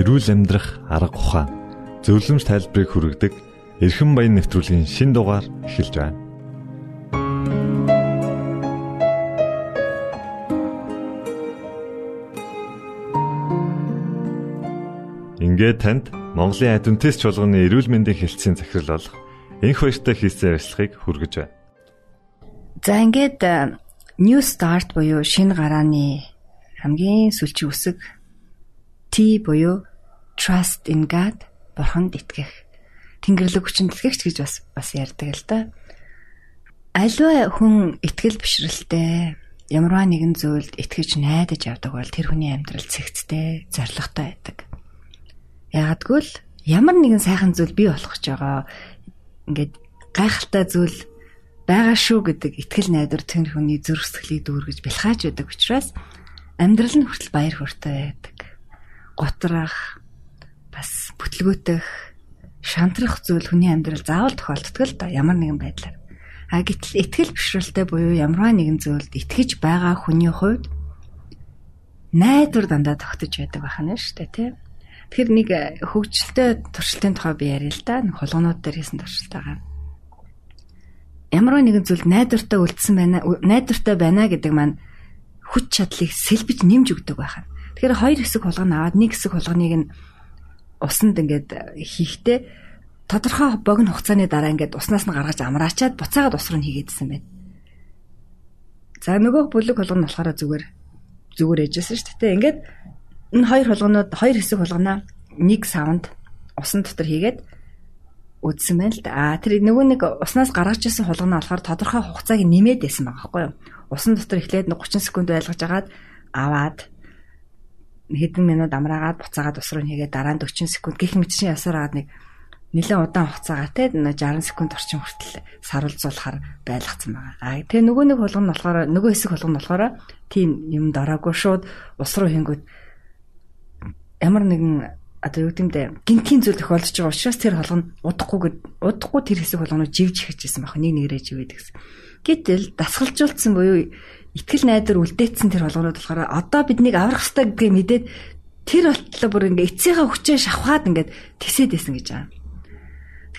эрүүл амьдрах арга ухаан зөвлөмж тайлбарыг хүргэдэг эрхэм баян нэвтрүүлгийн шин дугаар эхэлж байна. Ингээд танд Монголын адвентист чуулганы эрүүл мэндийн хэлтсийн захирал болох энх баяртай хийсэн ярилцлагыг хүргэж байна. За ингээд э, New Start буюу шинэ гарааны хамгийн сүүлчийн үсэг T буюу trust in God бурханд итгэх. Тэнгэрлэг хүчинд итгэгч гэж бас бас ярьдаг л да. Аливаа хүн итгэл бишрэлтэй ямарваа нэгэн зүйлд итгэж найдаж явдаг бол тэр хүний амьдрал цэгцтэй, зоригтой байдаг. Ягагтгүй л ямар нэгэн сайхан зүйл бий болох гэж байгаа. Ингээд гайхалтай зүйл байгаа шүү гэдэг итгэл найдвар тэр хүний зүрх сэтгэлийг дүүргэж бэлхааж байдаг учраас амьдрал нь хүртэл баяр хөөртэй байдаг готрах бас бүтлгүүтэх шантрах зүйл хүний амьдрал заавал тохиолддог л да ямар нэгэн байдлаар. А гэтэл итгэл бишрэлтэй буюу ямарваа нэгэн зүйлд итгэж байгаа хүний хувьд найдвар дандаа тогтож байдаг байна шүү дээ тий. Тэгэхээр нэг хөгжилтэй туршилтын тухай би яриа л да. Хулгунууд дээр хийсэн туршилтаагаа. Ямарваа нэгэн зүйл найдвартай үлдсэн байна, найдвартай байна гэдэг маань хүч чадлыг сэлбэж нэмж өгдөг байна. Тэгэхээр хоёр хэсэг хулгана аваад нэг хэсэг хулганыг нь усанд ингээд хийхдээ тодорхой богино хугацааны дараа ингээд уснаас нь гаргаж амраачаад буцаагаад ус руу хийгээдсэн байна. За нөгөө бүлэг хулгана болохоор зүгээр зүгээр ээжсэн шүү дээ. Ингээд энэ хоёр хулганууд хоёр хэсэг хулганаа нэг савнд усан дотор хийгээд үдсэн байна л да. А тэр нөгөө нэг уснаас гаргаж ирсэн хулгана болохоор тодорхой хугацааг нэмээд байсан байгаа байхгүй юу? Усан дотор эхлээд 30 секунд байлгаж агаад аваад хэдэн минут амраагаад буцаагаад ус руу хийгээд дараа нь 40 секунд гих мэтчин ясаар агаад нэг нэлээд удаан хугацаагаар те 60 секунд орчим хүртэл сарулзуулахаар байлгацсан байгаа. А тэгээ нөгөө нэг хулган нь болохоор нөгөө хэсэг хулган нь болохоор тийм юм дараагүй шууд ус руу хийнгүүт ямар нэгэн одоо юу гэмдэ гинтийн зүйл тохиолдож байгаа учраас тэр холгон удахгүйгээд удахгүй тэр хэсэг холгоноо живж ихжсэн баг нэг нэгрээ живээд гэсэн. Гэтэл дасгалжуулсан буюу итгэл найдар үлдээсэн тэр холгонууд болохоор одоо биднийг аврах хэрэгтэй гэдгийг мэдээд тэр болтлоо бүр ингээ эцсийнхаа хүчээ шавхаад ингээд тэсээд байсан гэж байгаа.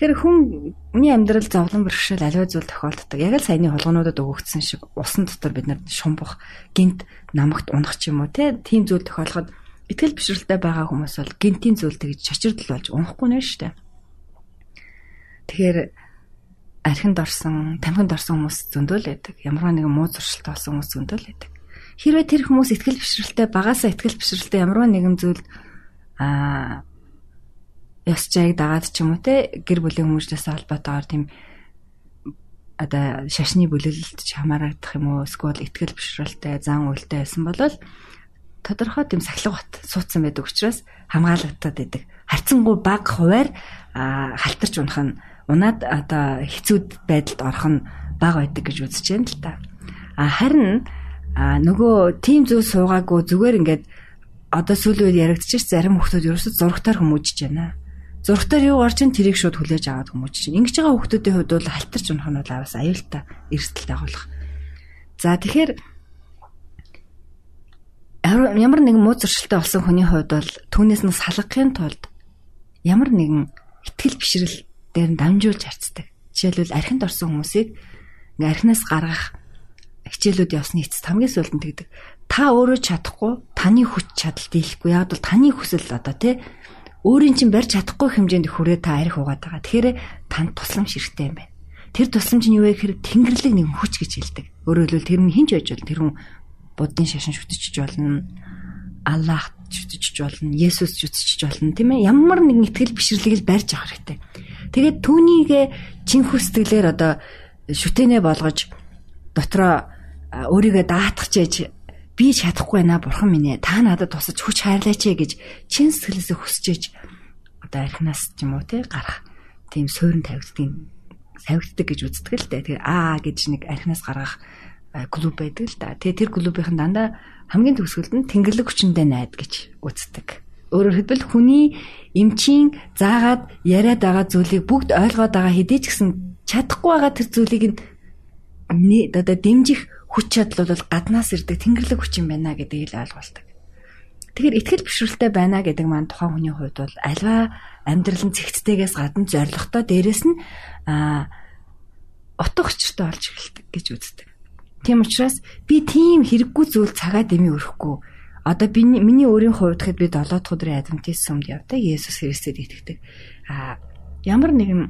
Тэгэхээр хүний амьдрал зовлон бэрхшээл аливаа зүйл тохиолддог. Яг л саяны холгонуудад өгөгдсөн шиг усан дотор бид нар шумбах, гинт намагт унах ч юм уу тийм зүйл тохиолоход итгэл бишрэлтэй байгаа хүмүүс бол гинтийн зүйл тэгж чочирдл болж унахгүй нэ штэ. Тэгэхээр архинд орсон, тамхинд орсон хүмүүс зөндөл байдаг. Ямар нэгэн муу зуршилтай болсон хүмүүс зөндөл байдаг. Хэрвээ тэр хүмүүс ихтгэл бишрэлтэй багасаа ихтгэл бишрэлтэй ямар нэгэн зүйл аа ёс жайг дагаад ч юм уу те гэр бүлийн хүмүүжлээс холбоотойгоор тийм одоо шашны бүлэлд ч хамаарах юм уу эсвэл ихтгэл бишрэлтэй зан үйлтэй байсан бол тодорхой тийм сахилга бат суудсан байдаг учраас хамгаалагдаад байдаг. Харцангуй баг хуваар халтарч унах нь унаад одоо хэцүүд байдалд орох нь бага байдаг гэж үзэж байна л та. А харин нөгөө тим зүйл суугаагүй зүгээр ингээд одоо сүүлийн үед яригдчих зарим хүмүүс ерөөсөд зургатаар хүмүүжж байна. Зургатаар юу гарч ин тэрийг шууд хүлээж аваад хүмүүжж. Ингэж байгаа хүмүүсийн хувьд бол халтарч унах нь бол аваас аюултай эрсдэлтэй болох. За тэгэхээр ямар нэгэн муу зуршилтай болсон хүний хувьд бол түүнээс нь салгахын тулд ямар нэгэн ихтгэл бишрэл дээр нь дамжуулж харцдаг. Жишээлбэл архинд орсон хүмүүсийг ингээ архинаас гаргах хичээлүүд явсны эцэст хамгийн сүүлд нь тэгдэг. Та өөрөө чадахгүй, таны хүч чадал дийлэхгүй. Яг бол таны хүсэл одоо тий өөрийн чинь барьж чадахгүй хэмжээнд хүрээ та арх угаад байгаа. Тэгэхээр танд тусламж хэрэгтэй юм байна. Тэр тусламж нь юу вэ гэхээр тэнгэрлэг нэг хүч гэж хэлдэг. Өөрөөр хэлбэл тэр нь хинч байж болно. Тэр хүн буддын шашин шүтчихэж болно. Аллах шүтчихэж болно. Есүс шүтчихэж болно. Тийм ээ? Ямар нэгэн итгэл бишрлийг л барьж авах хэрэгтэй. Тэгээд түүнийг чин хүсдэглэр одоо шүтэнэ болгож дотроо өөрийгөө даатгach ээж би чадахгүй байна бурхан минь ээ та надад тусаж хүч хайрлаач ээ гэж чин сэтгэлээсээ хүсэж ээж одоо архинаас ч юм уу те гарах тийм суурин тавигддаг тавигддаг гэж үздэг л дээ. Тэгээ аа гэж нэг архинаас гаргах клуб байдаг л да. Тэгээ тэр клубийнхэн дандаа хамгийн төгсгөлд нь тэнгэрлэг хүчиндээ найд гэж үздэг. Өөрөөр хэлбэл хүний эмчийн заагаад яриад байгаа зүйлийг бүгд ойлгоод байгаа хэдий ч гэсэн чадахгүй байгаа тэр зүйлийг нь одоо дэмжих хүч чадал бол гаднаас ирдэг тэнгэрлэг хүч юм байна гэдгийг л ойлгуулдаг. Тэгэхээр ихтгэл бишрэлтэй байна гэдэг маань тухайн хүний хувьд бол альва амьдрал нь цэгцтэйгээс гадна зоригтой дээрэс нь утга учиртай болж эхэлдэг гэж үздэг. Тийм учраас би тийм хэрэггүй зүйл цагаа дэмий өрөхгүй. Одоо би миний өөрийн хувьд хэд би 7 дахь өдрийн адвентист сүмд явдаг Есүс Христэд итгэдэг. А ямар нэгэн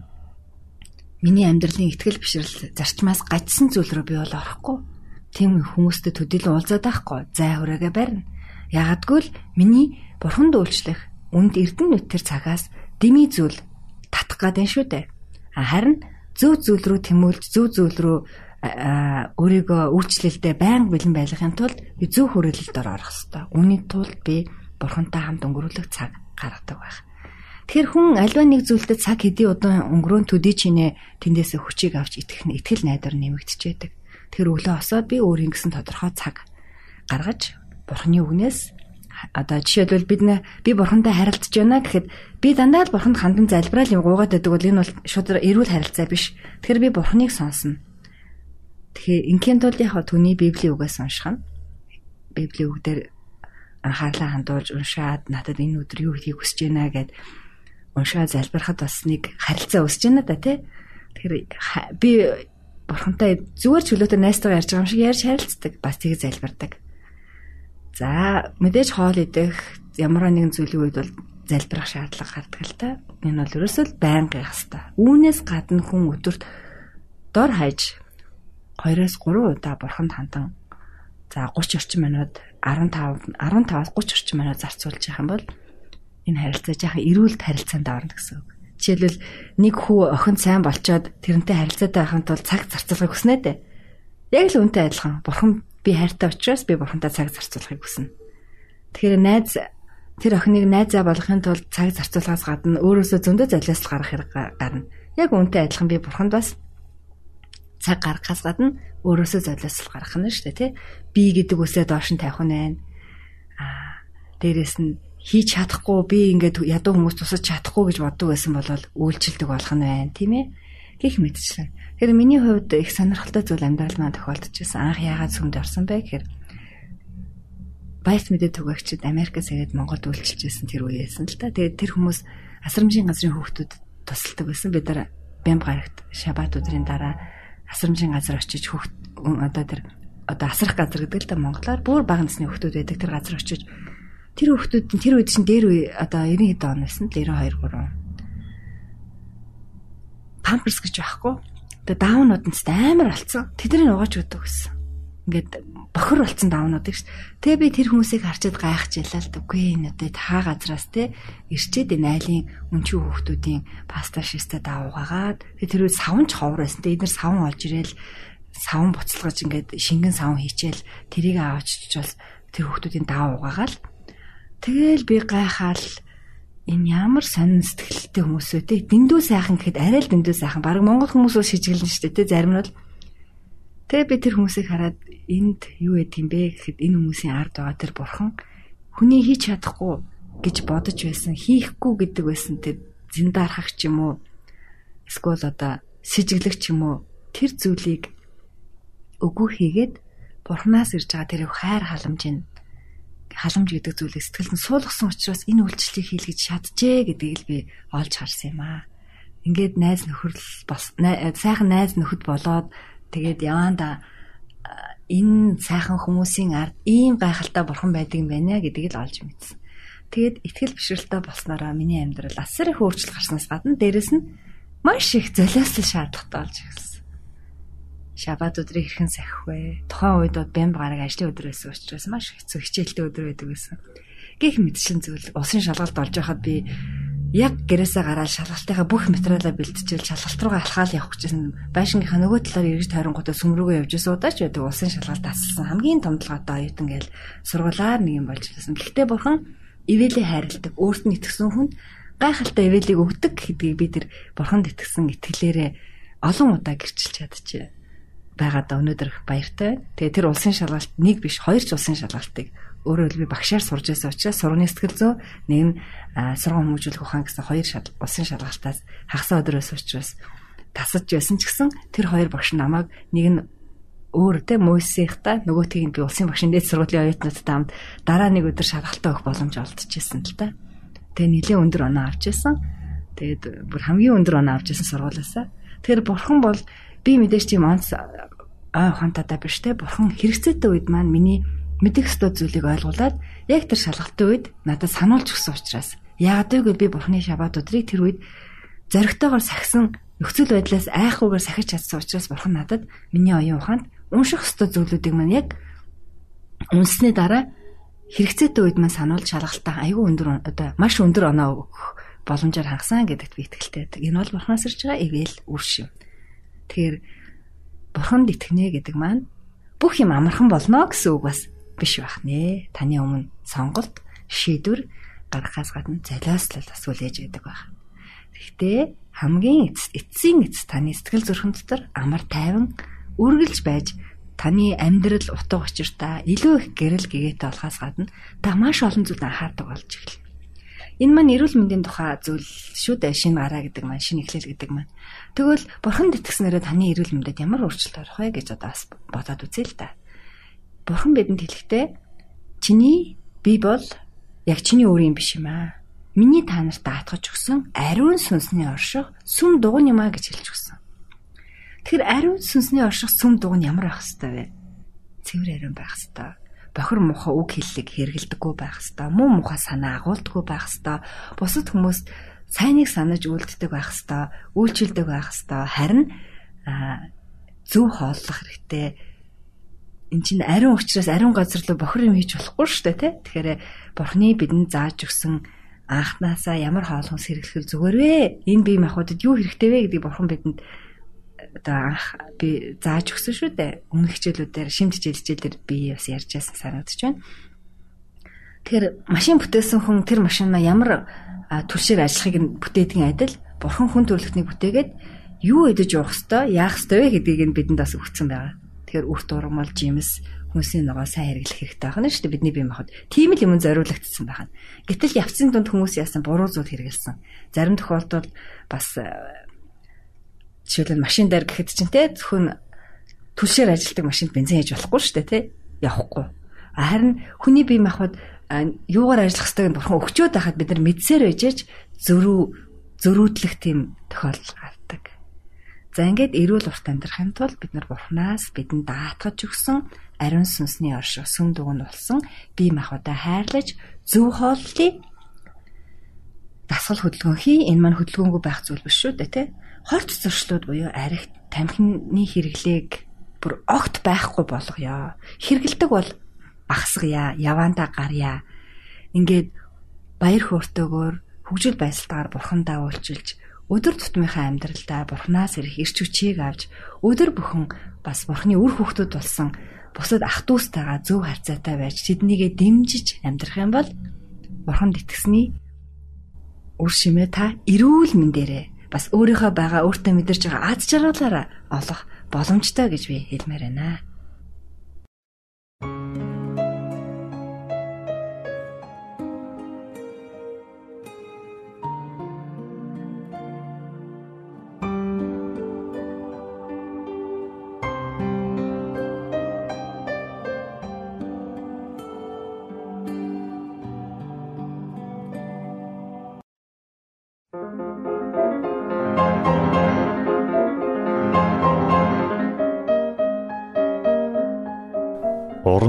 миний амьдралын ихтгэл бишрэл зарчмаас гажсан зүйл рүү би бол орохгүй. Тийм хүмүүстэй төдийлөн уулзаад байхгүй. Зай хүрээгээ барина. Ягагтгүй л миний бурханд үйлчлэх үнд эрдэн нүтер цагаас дими зүйл татах гадэн шүү дээ. Харин зөв зүйл рүү тэмүүлж зөв зүйл рүү өөрийгөө үйлчлэлдээ байнга бэлэн байлгахын тулд би зөв хүрээлэлд орох хэрэгтэй. Үүний тулд би бурхантай хамт өнгөрүүлэх цаг гаргадаг байх. Тэгэхээр хүн альва нэг зүйлдээ цаг хэдий удаан өнгөрөөн төдий чинээ тэндээсээ хүчийг авч итгэх нь итгэл найдвар нэмэгдчихэд. Тэр өглөө осоод би өөрийн гэсэн тодорхой цаг гаргаж бурхны үгнээс одоо жишээлбэл бид нэ би бурхантай харилцаж байна гэхэд би дандаа л бурханд хандан залбираал юм гуугаад байдаг бол энэ бол шууд эрүүл харилцаа биш. Тэгэхээр би бурханыг сонсно. Тэгэхээр ингийн тулд яг түүний библийн үгээс унших нь библийн үгдэр анхаарлаа хандуулж уншаад надад энэ өдөр юу хийх хүсэж байна гэд уншаад залбирахад бас нэг харилцаа өсөж байна да тий. Тэгэхээр би бурхантай зүгээр чөлөөтэй найстайгаа ярьж байгаа юм шиг ярьж харилцдаг бас тийг залбирдаг. За мэдээж хоол идэх ямар нэгэн зүйлийн үед бол залбирах шаардлага гардаг л та. Энэ бол ерөөсөө л байнга явах хэрэгтэй. Үүнээс гадна хүн өдөрт дор хаяж 2-оос 3 удаа бурханд хандан за 30 орчим минут 15 15-аас 30 орчим минут зарцуулж явах юм бол энэ харилцаа жаахан эрүүлт харилцаанд орно гэсэн үг. Жишээлбэл нэг хүү охин сайн болчоод тэрнтэй харилцаатай байхын тулд цаг зарцуулахыг хүснэ дээ. Яг л үнтэй адилхан. Бурхан би хайртай учраас би бурхантай цаг зарцуулахыг хүснэ. Тэгэхээр найз тэр охиныг найзаа болгохын тулд цаг зарцуулахаас гадна өөрөөсөө зөндөө золиос гарах хэрэг гарна. Яг үнтэй адилхан би бурханд бас цаг гаргахаас гадна өөрөөсөө золиос гаргах нь шүү дээ тий. Би гэдэг үсээ доош нь тавих нь байна. Аа дээрэс нь хийж чадахгүй би ингээд ядуу хүмүүс тусаж чадахгүй гэж боддог байсан бол үйлчлдэг болох нь байна тийм ээ гих мэдчлэн. Тэгэхээр миний хувьд их сонирхолтой зүйл амьдрал маань тохиолдож байсан. Анх яагаад сүмд орсон бэ гэхээр Байс мэдээ түгээгчид Америкаас ирээд Монголд үйлчилж байсан тэр үеэсэн л та. Тэгээд тэр хүмүүс асрамжийн газрын хүүхдүүд тусалдаг байсан. Бид нар Бямб гарагт шабат өдрийн дараа асрамжийн газар очиж хүүхд одоо тэр одоо асрах газар гэдэг л та монголоор бүр бага насны хүүхдүүд байдаг тэр газар очиж тэр хүүхдүүд нь тэр үед чинь дээр үе одоо 90 хэд он байсан л 92 3 памперс гэж байхгүй. Тэгээ даунууд нь амар болцсон. Тэдний угааж өгдөг гэсэн. Ингээд бохор болцсон даунуудыг ш. Тэгээ би тэр хүмүүсийг харчаад гайхаж ялаа л үгүй энэ одоо та газраас те ирчээд энэ айлын өнчүү хүүхдүүдийн паста шистэ даавгагаад тэр үе савнч ховор байсан. Тэгээ эдгээр савн олж ирээл савн буцалгаж ингээд шингэн савн хийчихэл тэрийг аваачч бол тэр хүүхдүүдийн даав угаагаал тэгэл би гайхаал. Энэ ямар сонин сэтгэлтэй хүмүүс вэ те? Дэндүү сайхан гэхэд арай л дэндүү сайхан. Баг монгол хүмүүс бол шижиглэн штэ те зарим нь бол Тэгээ би тэр хүмүүсийг хараад энд юу яд юм бэ гэхэд энэ хүмүүсийн ард байгаа тэр бурхан хүний хийж чадахгүй гэж бодож байсан, хийхгүй гэдэг байсан тэр зиндархах ч юм уу эсвэл одоо сэжиглэх ч юм уу тэр зүйлийг үгүй хийгээд бурхнаас ирж байгаа тэр хайр халамж нь халамж гэдэг зүйлийг сэтгэлд нь суулгасан учраас энэ үйлчлэлийг хийлгэж чаджээ гэдгийг л би олж харсан юм аа. Ингээд найз нөхөрл сайхан найз нөхөд болоод тэгээд яванда энэ сайхан хүмүүсийн ард ийм гайхалтай бурхан байдаг юм байна гэдгийг л олж мэдсэн. Тэгээд ихтгэл бишрэлтэй болсноороо миний амьдрал асар их өөрчлөлт гарснаас гадна дээрэс нь маш их золиослол шаардлагатай болж эхэлсэн шабат өдрийг хэрхэн сахих вэ? Тухайн үед бод бямб гараг ажлын өдөр байсан учраас маш хэцүү хичээлтэй өдөр байдаг байсан. Гэх мэтчин зүйл усын шалгалт олж байхад би яг гэрээсээ гараад шалгалтынхаа бүх материалаа бэлтжил шалгалт руугаа алхаал явах гэжсэн байшингийнхаа нөгөө талаар эргэж тойронгуудаа сүм рүүгээ явж исэн удаач байдаг усын шалгалт асалсан хамгийн том толгойтой оюутан гээл сургуулаар нэг юм болж ирсэн. Гэхдээ бурхан ивэлээ хайрладаг, өөрт нь итгэсэн хүнд гайхалтай ивэлийг өгдөг гэдгийг би тэр бурханд итгэсэн итгэлээрээ олон удаа гэрчилж чадчихэ байгаад өнөөдөр баяртай байна. Тэгээ тэр улсын шалгалт нэг биш хоёр ч улсын шалгалтыг өөрөө л би багшаар сурж байсан учраас сурганы сэтгэл зөө нэг нь сургууль хүмүүжүүлэх ухаан гэсэн хоёр улсын шалгалтаас хагасаа өдрөөс учраас тасаж байсан ч гэсэн тэр хоёр багш намайг нэг нь өөр те мөсийнхта нөгөөтгийг би улсын багшийн дээд сургуулийн оюутнуудтай хамт дараа нэг өдөр шалгалтаа өгөх боломж олдчихсэн л та. Тэгээ нэлээд өндөр оноо авч байсан. Тэгээд бүр хамгийн өндөр оноо авч байсан сургуулиасаа. Тэгэхээр бурхан бол би мэдээж тийм онц ой ухаантайдаа биш те бурхан хэрэгцээтэй үед маань миний мэдих ёстой зүйлийг ойлгуулад яг тэр шалгалтын үед надад сануулж өгсөн учраас яагаад гэвэл би бурханы шабат өдрийг тэр үед зоригтойгоор сахисан нөхцөл байдлаас айхгүйгээр сахиж чадсан учраас бурхан надад миний оюун ухаанд унших ёстой зүйлүүдийг маань яг үнсний дараа хэрэгцээтэй үед маань сануулж шалгалтаа айгүй өндөр одоо маш өндөр оноо өгөх боломжоор хангасан гэдэгт би итгэлтэй. Энэ бол бурханаас ирж байгаа ивэл үр шим. Тэгэхээр бурханд итгэнэ гэдэг маань бүх юм амархан болно гэсэн үг бас биш байх нэ. Таны өмнө сонголт, шийдвэр гаргахаас гадна золиослол бас үлээж байдаг байх. Гэхдээ хамгийн эцсийн эц таны сэтгэл зүрхэн дотор амар тайван үргэлж байж таны амьдрал утга учиртай илүү их гэрэл гэгээтэй болохоос гадна та маш олон зүйлд анхаардаг болж эхэлнэ. Энэ маань эрүүл мэндийн тухай зүйл шүү дээ. Шинэ гараа гэдэг маань, шинэ эхлэл гэдэг маань. Тэгвэл бурханд итгэснээрээ таны эрүүл мэндэд ямар өөрчлөлт орох вэ гэж одоо бас бодоод үзье л да. Бурхан бидэнд хэлэхдээ чиний би бол яг чиний өөрийн биш юм аа. Миний та нарт даатгаж өгсөн ариун сүнсний орших сүм дугуй юм аа гэж хэлж өгсөн. Тэгэхээр ариун сүнсний орших сүм дугуй нь ямар байх хэвээр вэ? Цэвэр ариун байх хэвээр бохир муха үг хэллэг хэрэгэлдэггүй байх хэвээр муу муха санаа агуулдаггүй байх хэвээр бусад хүмүүст сайныг санаж үлддэг байх хэвээр үйлчилдэг байх хэвээр харин зөв хооллох хэрэгтэй эн чинь ариун учраас ариун газар руу бохир юм хийж болохгүй шүү дээ тий Тэгэхээр бурхны бидэнд зааж өгсөн анхнаасаа ямар хоолхон сэргэлхэл зүгээр вэ энэ бие махбодод юу хэрэгтэй вэ гэдгийг бурхан бидэнд одоо анх би зааж өгсөн шүү дээ. Өмнөх хичээлүүдээр шимт хичээл хичээлээр би бас ярьж байсан санагдаж байна. Тэгэхээр машин бүтээсэн хүн тэр машинаа ямар түлшээр ажиллахыг бүтээдгийн адил бурхан хүн төрөлхтнийг бүтээгээд юу идэж уух хэвээр яах хэвээр вэ гэдгийг нь бидэнд бас өгсөн байгаа. Тэгэхээр үрт ургамал жимс хүмүүсийн ногоо сайн хэрэглэх хэрэгтэй байна шүү дээ бидний бие махбод. Тийм л юм зориулагдсан байна. Гэтэл явцын дунд хүмүүс яасан буруу зүйл хэрэгэлсэн. Зарим тохиолдолд бас жишээлбэл машин дээр гэхэд чинь те зөвхөн түлшээр ажилтдаг машинд бензин хийж болохгүй шүү дээ те явахгүй. Харин хүний бие махбод юугаар ажиллах хэвтэйг бурхан өгчөөд байхад бид нар мэдсээр байжээч зөрүү зөрүүдлэх тийм тохиолдол гардаг. За ингээд эрүүл урт амьдрахын тулд бид нар бурханаас бидэнд даатгаж өгсөн ариун сүнсний орших сүм дугуйн болсон бие махбодоо хайрлаж зөв хооллолыг дасгал хөдөлгөөн хий энэ маань хөдөлгөөнгүй байх зүйл биш шүү дээ тий хорт зуршлууд буюу аригт тамхины хэрэглээг бүр огт байхгүй болгоё. Хэрэгэлдэг бол багсгая, явандаа гарья. Ингээд баяр хөөртэйгөөр хөгжил байсалтаар бурхандаа үйлчилж өдөр тутмынхаа амьдралдаа бурхнаас ирэх ирч хүчийг авч өдөр бүхэн бас бурхны үр хүүхдүүд болсон бусад ах дүүстайгаа зөв харьцаатай байж тэднийгээ дэмжиж амьдрах юм бол бурханд итгэсний үр шимээ та эрүүл мэндээрээ бас өөрийнхөө байгаа өөртөө мэдэрч байгаа аз жаргалаараа олох боломжтой гэж би хэлмээр байна.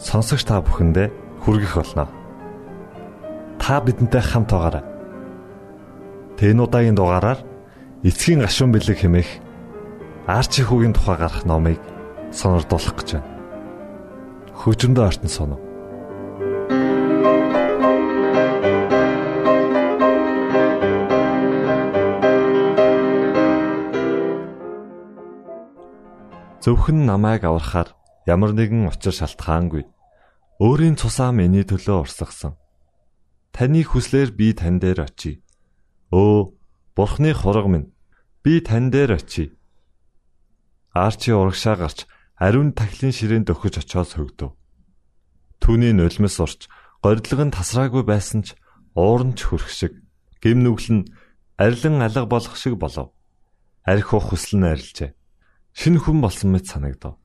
сонсогч та бүхэндээ хүргэх болно. Та бидэнтэй хамт байгаарай. Тэн удаагийн дугаараар эцгийн гашуун бэлэг хэмээх Арчи хүүгийн тухай гарах номыг сонирдуулах гэж байна. Хөгжмөд артн соно. Зөвхөн намайг аврахаар ямар нэгэн учир шалтгаангүй. Өөрийн цусаа миний төлөө урсгасан. Таны хүслээр би тань дээр очие. Өө, Бурхны хураг минь, би тань дээр очие. Арчи урагшаа гарч ариун тахлын ширээнд өгөж очиос хөгдөв. Түүний нулимс урч горилго нь тасраагүй байсан ч уурн ч хөрх шиг гим нүгэл нь арилан алга болох шиг болов. Арх ух хүсэл нь арилжээ. Шинэ хүн болсон мэт санагдав.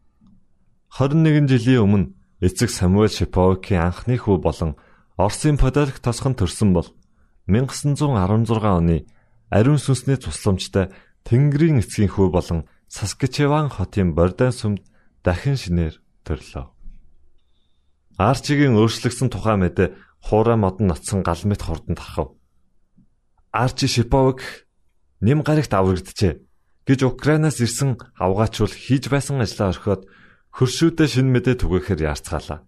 21 жилийн өмнө эцэг Самуэль Шиповкийн анхны хүү болон Оросын Подолк тосхон төрсөн бол 1916 оны ариун сүнсний тусламжтай Тэнгэрийн эцгийн хүү болон Саскачеван хотын Бордон сүмд дахин шинээр төрлөө. Арчигийн өөрчлөгдсөн тухай мэдээ хуурай модон ноцсон гал мэт хурдан тархав. Арчи Шиповк нэм гарагт аврагджээ гэж Украинаас ирсэн авгаачул хийж байсан ажлаа орхиод хөршөөдөө шин мэдээ түгээхээр яарцгаалаа.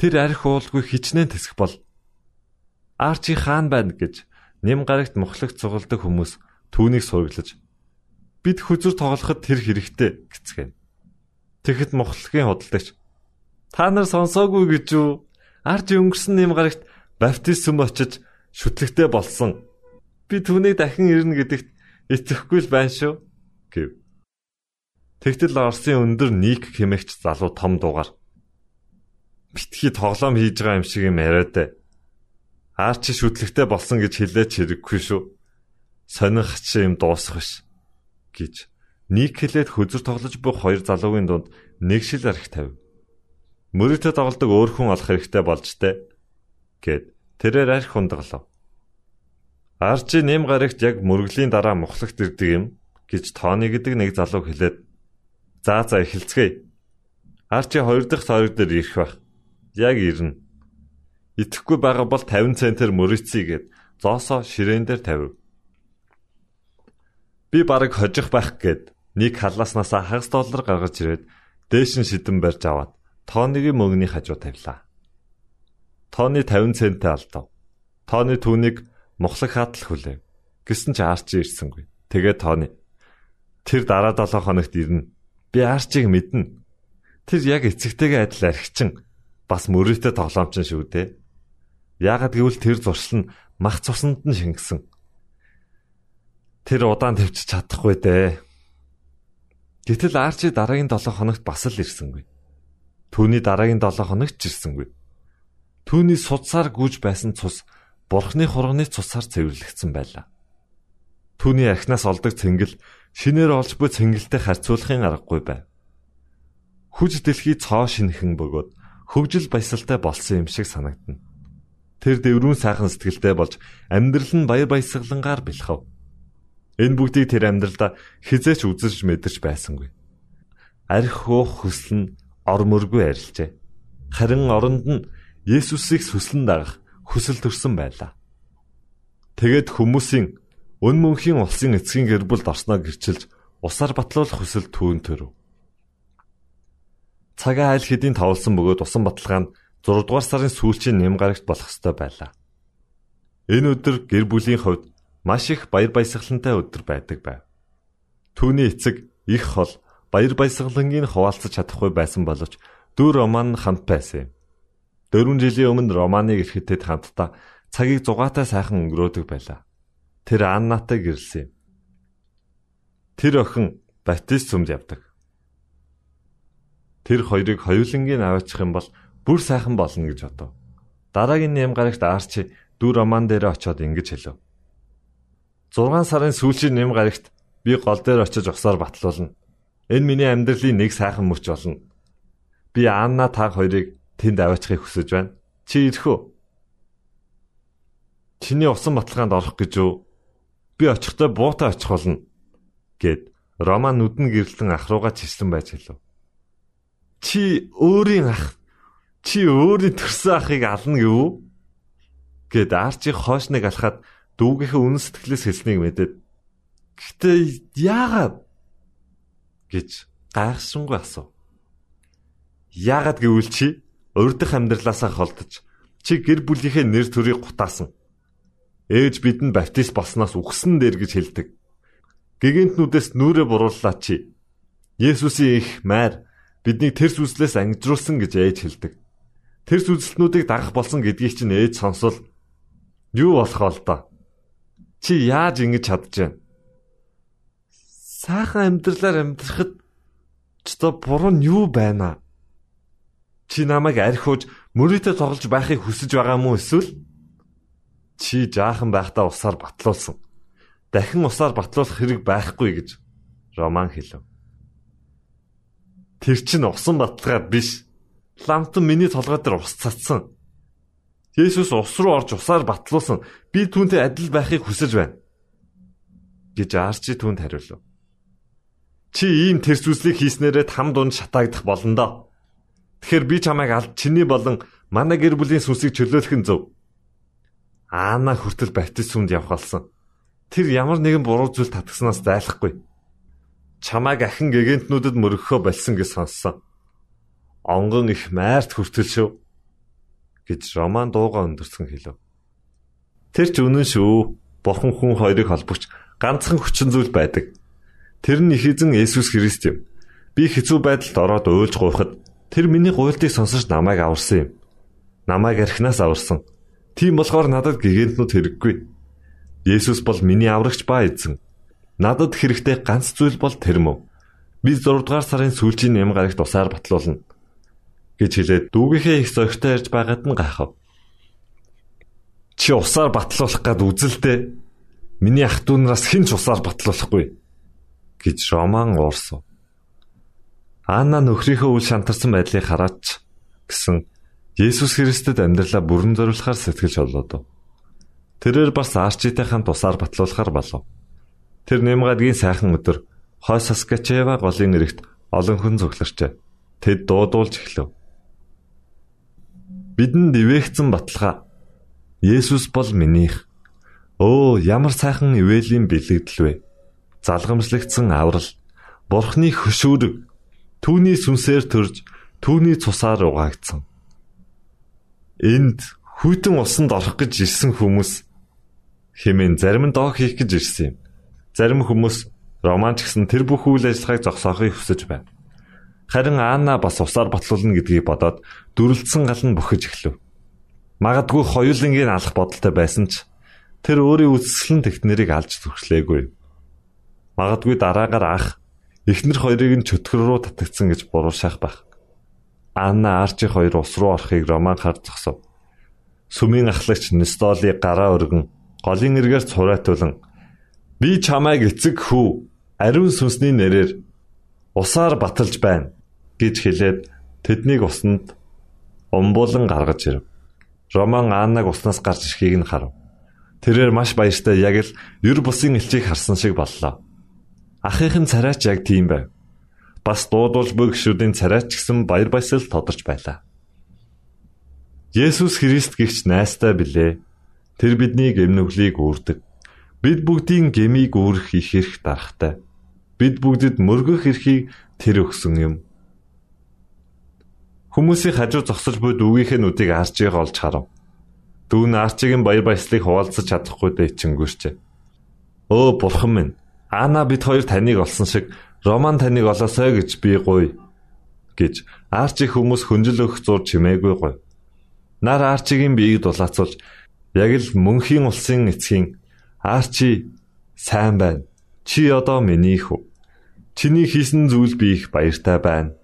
Тэр арх уулгүй хичнээн тэсэх бол Арчи хаан байна гэж нэм гарагт мохлогт цугалдаг хүмүүс түүнийг сургалж бид хүзүр тоглоход тэр хэрэгтэй гэцгэн. Тэгэхэд мохлогийн худалдагч та нар сонсоогүй гэж юу? Арчи өнгөрсөн нэм гарагт баптизм очиж шүтлэгтэй болсон. Би түүнийг дахин ирнэ гэдэгт итгэхгүй л байна шүү гэв. Тэгтэл Оросын өндөр ник хэмэгч залуу том дугаар битгий тоглоом хийж байгаа юм шиг юм яриад. Арчи шүтлэгтэй болсон гэж хэлээч хэрэггүй шүү. Сонирхч юм дуусах биш гэж ник хэлээд хөзөр тоглож буй хоёр залуугийн дунд нэг шил арх тавив. Мөрөдө тоглодог өөр хүн олох хэрэгтэй болж тээ гэд тэрээр арх хундаглав. Арчи нэм гарагт яг мөргөлийн дараа мухлагт ирдэг юм гэж тооны гэдэг нэг залуу хэлээд За за эхэлцгээе. Арчи 2 дахь сойрог дээр ирэх байх. Яг ирнэ. Итгэхгүй байгаа бол 50 центр мөрөцье гэд зоосоо ширээн дээр тавив. Би бараг хожих байх гэд нэг халааснаас хагас доллар гаргаж ирээд дээшин шидэн барьж аваад тооныгийн мөнгөний хажуу тавилаа. Тооны 50 центээ алдав. Тооны түүнийг мухлаг хатал хүлээв. Гэсэн чи арчи ирсэнгүй. Тэгээ тооны тэр дараа 7 хоногт ирнэ Би Арчиг мэднэ. Тэр яг эцэгтэйгээ адил архичин бас мөрөөдөө тоглоомчин шүү дээ. Яагад гэвэл тэр зуршил нь мах цуснд нь шингэсэн. Тэр удаан тавьчих чадахгүй дээ. Гэтэл Арчи дараагийн 7 хоногт бас л ирсэнгүй. Түүний дараагийн 7 хоногт ч ирсэнгүй. Түүний судсаар гүйж байсан цус бурхны хурганы цусаар цэвэрлэгдсэн байлаа. Түүний архинаас олдог цэнгэл шинээр олж буй цэнгэлтэй харьцуулахын аргагүй байв. Хүж дэлхий цоо шинхэн бөгөөд хөгжил баясалтай болсон юм шиг санагдана. Тэр дэврүүн сайхан сэтгэлтэй болж амьдрал нь баяр баясгалангаар бэлхав. Энэ бүгдийг тэр амьдралдаа хизээч үзэж мэдэрч байсангүй. Арх уух хүсэл нь ормөргүй арилжээ. Харин оронд нь Есүсийг сүслэн дагах хүсэл төрсөн байлаа. Тэгэд хүмүүсийн өн мөнхийн улсын эцгийн гэр бүлд орсноо гэрчилж усаар батлуулах хүсэл түүн төрөв. Цагаа аль хэдийн тавлсан бөгөөд усан баталгаа нь 6 дугаар сарын сүүлчийн нэм гарагт болох ёстой байлаа. Энэ өдөр гэр бүлийн хувьд маш их баяр баясгалантай өдөр байдаг байв. Түүний эцэг их хол баяр баясгалангийн хуваалцаж чадахгүй байсан боловч дүү Роман хамт байсан юм. 4 жилийн өмнө Романыг ирэхэд хамтдаа цагийг зугаатай сайхан өнгөрөөдөг байлаа. Тэр Аннатай гэрэлсэн юм. Тэр охин баптист сүмд явдаг. Тэр хоёрыг хоёулангийн аваачих юм бол бүр сайхан болно гэж бодов. Дараагийн нэм гарагт Арчи дүү Роман дээр очиод ингэж хэлв. 6 сарын сүүлийн нэм гарагт би гол дээр очиж усаар батлуулна. Энэ миний амьдралын нэг сайхан мөч болно. Би Анна та хоёрыг тэнд аваачихыг хүсэж байна. Чи ирэх үү? Чиний усан баталгаанд орох гэж юу? Би очихдоо буутай очих болно. гэд Роман нүдэн гэрэлтэн ах руугаа числэн байж хэлв. Чи өөрийн ах чи өөрийн төрсөн ахыг ална гэв гэд Арчи хоошныг алхаад дүүгийнхээ үнэн сэтгэлээс хэлснийг мэдээд гэхдээ яагаад гэж гайхшингүй асуув. Яагаад гэвэл чи урдах амьдралаасаа холдож чи гэр бүлийнхээ нэр төрийг гутаасан. Ээж бидэнд баптист болсноос үхсэн дээр гэж хэлдэг. Гэгэнтнүүдээс нүрэ бурууллаа чи. Есүсийн их майр биднийг тэр сүслээс ангижруулсан гэж ээж хэлдэг. Тэр сүслэтнүүдийг дагах болсон гэдгийг чинь ээж сонсвол юу болох вэ да? Чи яаж ингэж чадж байна? Саахан амьдралаар амьдрахад ч то буруу нь юу байна? Чи намайг архиуж мөрөөдө тоглож байхыг хүсэж байгаа мó эсвэл чи жаахан байхдаа усаар батлуулсан. Дахин усаар батлуулах хэрэг байхгүй гэж Роман хэлв. Тэр чинь усан баталгаа биш. Ламтан миний толгой дээр ус цацсан. Есүс ус руу орж усаар батлуулсан. Би түүнтэй адил байхыг хүсэж байна. гэж Арчи түүнд хариулв. Чи ийм тэрс үзлийг хийснээрээ там дунд шатаагдах болно доо. Тэгэхээр би чамайг алд чиний болон манай гэр бүлийн сүнсийг чөлөөлөх нь зөв. Аана хүртэл явах болсон. Тэр ямар нэгэн буруу зүйл татгснаас зайлахгүй чамайг ахин гэгэнтнүүдэд мөргөхөө болсон гэж сонссон. Онгон их майрт хүртэл шүү гэж Роман дууга өндөрсөн хэлв. Тэр ч үнэн шүү. Бурхан хүн хоёрыг холбогч ганцхан хүчин зүйл байдаг. Тэр нь их эзэн Есүс Христ юм. Би хэцүү байдалд ороод уйлж гуйхад тэр миний гуйлтыг сонсож намайг аварсан юм. Намайг архинаас аварсан. Тийм болохоор надад гэгэнтнүүд хэрэггүй. Есүс бол миний аврагч ба эзэн. Надад хэрэгтэй ганц зүйл бол тэр мөв. Би 6 дугаар сарын сүүлчийн нэм гарагт усаар батлуулна гэж хэлээд дүүгийнхээ их зөрөгтэй ярьж байгаад нь гайхав. Чи усаар батлуулах гад үзэлтэй. Миний ах トゥ нараас хэн ч усаар батлуулахгүй гэж Роман уурсав. Анна нөхрийнхөө үл шантарсан байдлыг хараач гэсэн Есүс Христэд амьдралаа бүрэн зориулахаар сэтгэлж болоод. Тэрээр бас Арчитай хамт усаар батлуулахар болов. Тэр Нэмгадгийн сайхан өдөр Хой Саскачева голын эрэгт олон хүн цугларчээ. Тэд дуудуулж эхлэв. Бидэнд ивээгцэн баталгаа. Есүс бол минийх. Өө ямар сайхан ивэлийн бэлэгдэл вэ? Залгамжлагдсан аврал, Бурхны хөшүүрэг, түүний сүнсээр төрж, түүний цусаар угаагдсан. Энд хүйтэн усанд орох гэж ирсэн хүмүүс хэмээн зарим нь доо хийх гэж ирсэн юм. Зарим хүмүүс романч гэсэн тэр бүх үйл ажиллагааг зогсоохыг хүсэж байна. Харин Анна бас усаар батлуулна гэдгийг бодоод дүрлэлсэн гал нь бөхөж эхлэв. Магадгүй хоёулангийн алах бодолтой байсан ч тэр өөрийн үсгэлэн тэгтнэрийг алж зүрхлээгүй. Магадгүй дараагаар ах эхнэр хоёрыг нь чөтгөр рүү татагдсан гэж буруушаах байх. Анна Арчи хоёр ус руу орохыг роман харж зогсов. Сүмийн ахлагч Нестоли гараа өргөн голын эргээр цураатуулан Би чамайг эцэг хүү ариун сүнсний нэрээр усаар баталж байна гэж хэлээд тэднийг усанд умбуулан гаргаж ирв. Роман Аннаг уснаас гарч ирэхийг нь харав. Тэрээр маш баяртай яг л ер бусын элчийг харсан шиг боллоо. Ахыхын царайч яг тийм байв. Бас дуудуулж буй гişүүдийн царайч гэсэн баяр баясгал тодорч байлаа. Есүс Христ гихч найстай билээ. Тэр бидний гэмнүглийг үүрдэг Бид бүгдийн гмийг үүрэх их эрх дарахтай. Бид бүгдэд мөргөх эрхийг тэр өгсөн юм. Хүмүүсийн хажуу зогсож буйд үгийнхээ нүдийг арчиг олж харав. Дүүн арчигийн баяр баясгалыг хуваалцаж чадахгүй дэ ичингүүрч. Өө бурхан минь, Ана бид хоёр таныг олсон шиг Роман таныг олоосой гэж би гуй гэж арчи хүмүүс хөнжил өгөх зур чимээгүй гуй. Нар арчигийн биеийг дулаацуулж яг л мөнхийн улсын эцгийн арчи сайн байна. Чи одоо миний хүү. Чиний хийсэн зүйл би их баяртай байна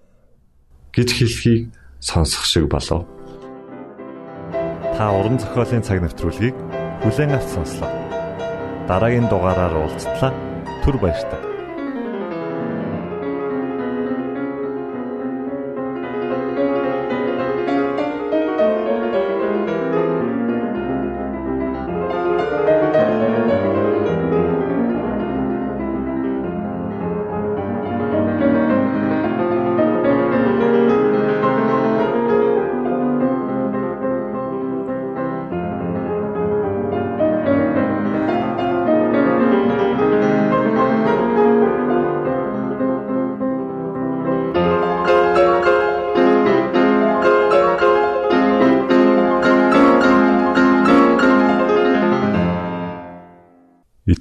гэж хэлхийг сонсох шиг болов. Та уран зохиолын цаг навтруулыг бүлээн авч сонслоо. Дараагийн дугаараар уулзтлаа. Түр баярлалаа.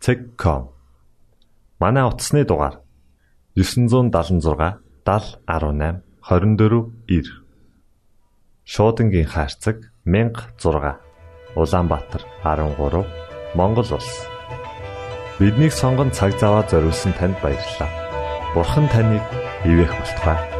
cek.com Манай утасны дугаар 976 7018 24 9 Шуудангийн хаяг 16 Улаанбаатар 13 Монгол улс Биднийг сонгон цаг зав аваад зориулсан танд баярлалаа. Бурхан таныг ивээх болтугай.